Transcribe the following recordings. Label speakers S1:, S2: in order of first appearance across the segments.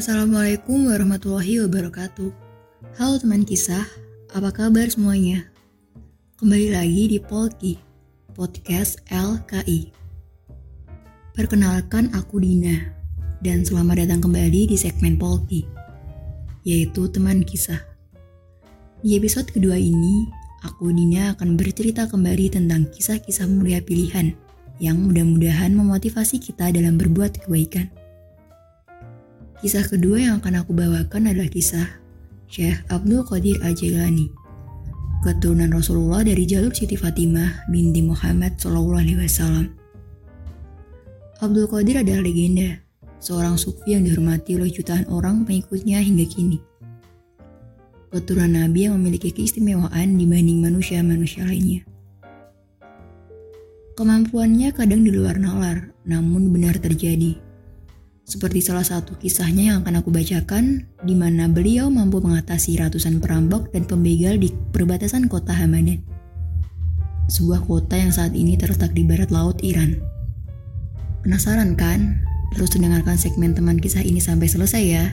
S1: Assalamualaikum warahmatullahi wabarakatuh. Halo teman kisah, apa kabar semuanya? Kembali lagi di Polki, podcast LKI. Perkenalkan aku Dina, dan selamat datang kembali di segmen Polki, yaitu teman kisah. Di episode kedua ini, aku Dina akan bercerita kembali tentang kisah-kisah mulia pilihan yang mudah-mudahan memotivasi kita dalam berbuat kebaikan. Kisah kedua yang akan aku bawakan adalah kisah Syekh Abdul Qadir Al-Jailani, keturunan Rasulullah dari jalur Siti Fatimah binti Muhammad Shallallahu Alaihi Wasallam. Abdul Qadir adalah legenda, seorang sufi yang dihormati oleh jutaan orang pengikutnya hingga kini. Keturunan Nabi yang memiliki keistimewaan dibanding manusia-manusia lainnya. Kemampuannya kadang di luar nalar, namun benar terjadi. Seperti salah satu kisahnya yang akan aku bacakan, di mana beliau mampu mengatasi ratusan perampok dan pembegal di perbatasan kota Hamadan. Sebuah kota yang saat ini terletak di barat laut Iran. Penasaran kan? Terus dengarkan segmen teman kisah ini sampai selesai ya.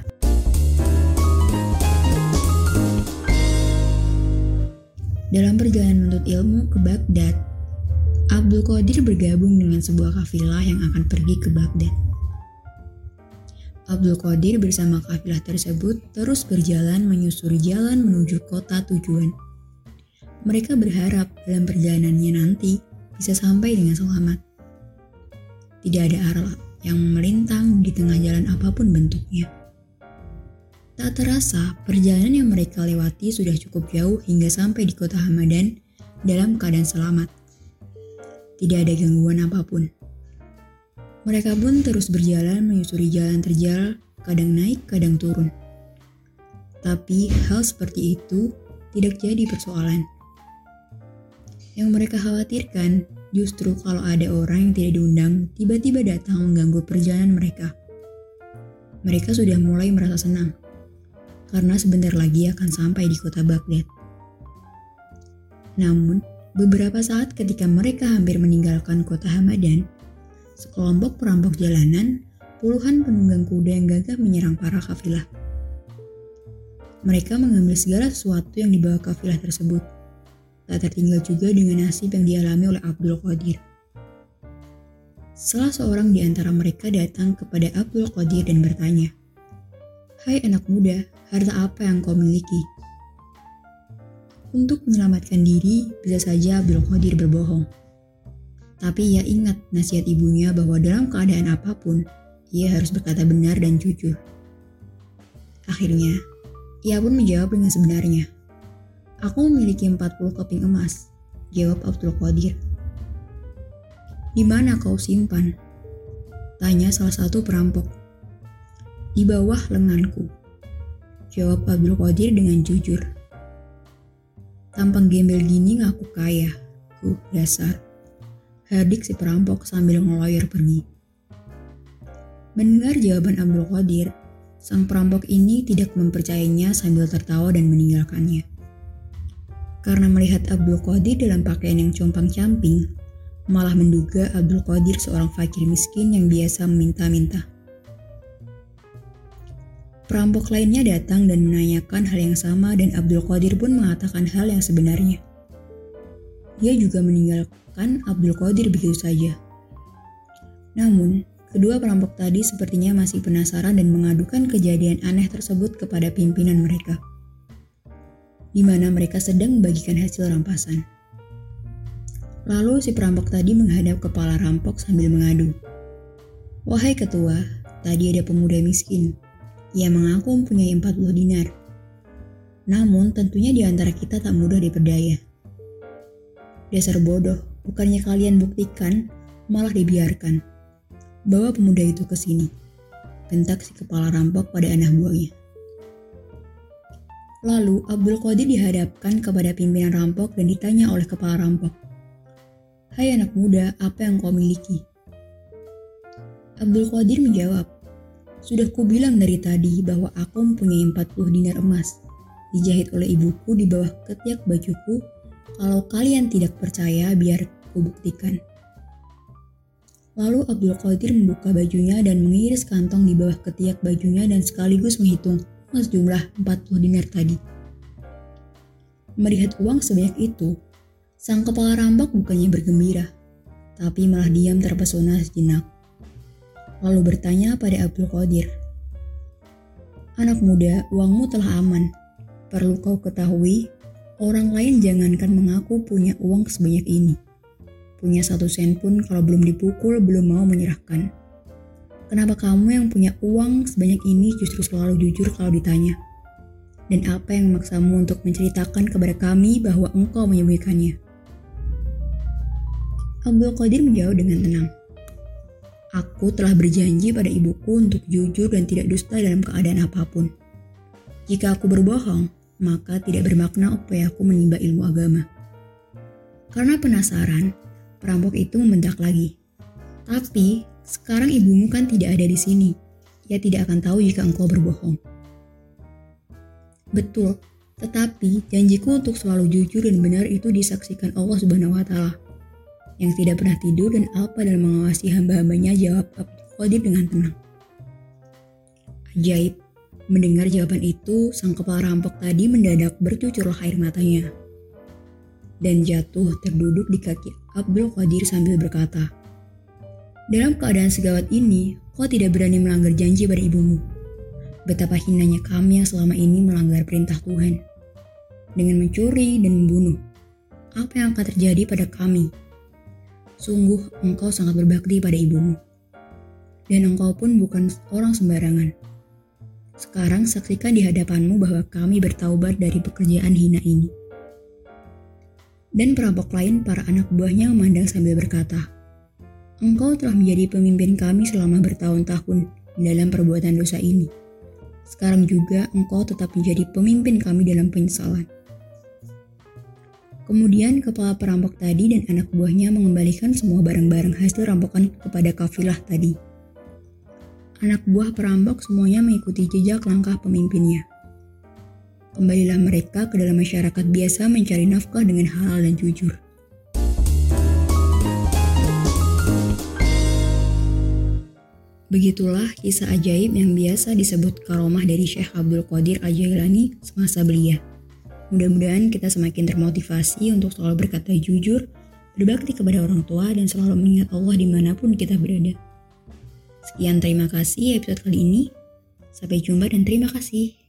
S1: Dalam perjalanan menuntut ilmu ke Baghdad, Abdul Qadir bergabung dengan sebuah kafilah yang akan pergi ke Baghdad. Abdul Qadir bersama kafilah tersebut terus berjalan menyusuri jalan menuju kota tujuan. Mereka berharap dalam perjalanannya nanti bisa sampai dengan selamat. Tidak ada arah yang melintang di tengah jalan apa pun bentuknya. Tak terasa, perjalanan yang mereka lewati sudah cukup jauh hingga sampai di kota Hamadan dalam keadaan selamat. Tidak ada gangguan apa pun. Mereka pun terus berjalan menyusuri jalan terjal, kadang naik, kadang turun. Tapi hal seperti itu tidak jadi persoalan. Yang mereka khawatirkan justru kalau ada orang yang tidak diundang tiba-tiba datang mengganggu perjalanan mereka. Mereka sudah mulai merasa senang karena sebentar lagi akan sampai di kota Baghdad. Namun, Beberapa saat ketika mereka hampir meninggalkan kota Hamadan, sekelompok perampok jalanan, puluhan penunggang kuda yang gagah menyerang para kafilah. Mereka mengambil segala sesuatu yang dibawa kafilah tersebut. Tak tertinggal juga dengan nasib yang dialami oleh Abdul Qadir. Salah seorang di antara mereka datang kepada Abdul Qadir dan bertanya, Hai anak muda, harta apa yang kau miliki? Untuk menyelamatkan diri, bisa saja Abdul Qadir berbohong. Tapi ia ingat nasihat ibunya bahwa dalam keadaan apa pun, ia harus berkata benar dan jujur. Akhirnya, ia pun menjawab dengan sebenarnya. Aku memiliki 40 keping emas, jawab Abdul Qadir. Di mana kau simpan? Tanya salah satu perampok. Di bawah lenganku, jawab Abdul Qadir dengan jujur. Tampang gembel gini ngaku kaya. Uh, dasar. Hadik si perampok sambil ngeloyor pergi. Mendengar jawaban Abdul Qadir, sang perampok ini tidak mempercayainya sambil tertawa dan meninggalkannya. Karena melihat Abdul Qadir dalam pakaian yang compang-camping, malah menduga Abdul Qadir seorang fakir miskin yang biasa meminta-minta. Perampok lainnya datang dan menanyakan hal yang sama dan Abdul Qadir pun mengatakan hal yang sebenarnya. Dia juga meninggalkan Abdul Qadir begitu saja. Namun, kedua perampok tadi sepertinya masih penasaran dan mengadukan kejadian aneh tersebut kepada pimpinan mereka. Di mana mereka sedang membagikan hasil rampasan. Lalu si perampok tadi menghadap kepala rampok sambil mengadu. Wahai ketua, tadi ada pemuda miskin ia mengaku mempunyai 40 dinar. Namun tentunya di antara kita tak mudah diperdaya. Dasar bodoh, bukannya kalian buktikan, malah dibiarkan. Bawa pemuda itu ke sini. Bentak si kepala rampok pada anak buahnya. Lalu Abdul Qadir dihadapkan kepada pimpinan rampok dan ditanya oleh kepala rampok. Hai anak muda, apa yang kau miliki? Abdul Qadir menjawab, sudah kubilang dari tadi bahwa aku mempunyai 40 dinar emas, dijahit oleh ibuku di bawah ketiak bajuku. Kalau kalian tidak percaya, biar ku buktikan. Lalu Abdul Qadir membuka bajunya dan mengiris kantong di bawah ketiak bajunya dan sekaligus menghitung sejumlah 40 dinar tadi. Melihat uang sebanyak itu, sang kepala rampok bukannya bergembira, tapi malah diam terpesona sejenak. Lalu bertanya pada Abdul Qadir, Anak muda, uangmu telah aman. Perlu kau ketahui, orang lain jangankan mengaku punya uang sebanyak ini Punya satu sen pun kalau belum dipukul belum mau menyerahkan. Kenapa kamu yang punya uang sebanyak ini justru selalu jujur kalau ditanya? Dan apa yang memaksamu untuk menceritakan kepada kami bahwa engkau menyembunyikannya? Abdul Qadir menjawab dengan tenang. Aku telah berjanji pada ibuku untuk jujur dan tidak dusta dalam keadaan apa pun. Jika aku berbohong, maka tidak bermakna upaya aku menimba ilmu agama. Karena penasaran, Perampok itu membentak lagi. Tapi, sekarang ibumu kan tidak ada di sini. Ia tidak akan tahu jika engkau berbohong. Betul, tetapi janjiku untuk selalu jujur dan benar itu disaksikan Allah Subhanahu wa taala. Yang tidak pernah tidur dan apa dalam mengawasi hamba-hambanya jawab Abdul Qadir dengan tenang. Ajaib, mendengar jawaban itu, sang kepala rampok tadi mendadak bercucurlah air matanya dan jatuh terduduk di kaki Abdul Qadir sambil berkata, Dalam keadaan segawat ini, kau tidak berani melanggar janji pada ibumu. Betapa hinanya kami yang selama ini melanggar perintah Tuhan. Dengan mencuri dan membunuh, apa yang akan terjadi pada kami? Sungguh engkau sangat berbakti pada ibumu. Dan engkau pun bukan orang sembarangan. Sekarang saksikan di hadapanmu bahwa kami bertaubat dari pekerjaan hina ini. Dan perampok lain, para anak buahnya memandang sambil berkata, Engkau telah menjadi pemimpin kami selama bertahun-tahun dalam perbuatan dosa ini. Sekarang juga engkau tetap menjadi pemimpin kami dalam penyesalan. Kemudian kepala perampok tadi dan anak buahnya mengembalikan semua barang-barang hasil rampokan kepada kafilah tadi. Anak buah perampok semuanya mengikuti jejak langkah pemimpinnya. Kembalilah mereka ke dalam masyarakat biasa mencari nafkah dengan halal dan jujur. Begitulah kisah ajaib yang biasa disebut karomah dari Syekh Abdul Qadir Al-Jailani semasa belia. Mudah-mudahan kita semakin termotivasi untuk selalu berkata jujur, berbakti kepada orang tua, dan selalu mengingat Allah di mana pun kita berada. Sekian terima kasih episode kali ini. Sampai jumpa dan terima kasih.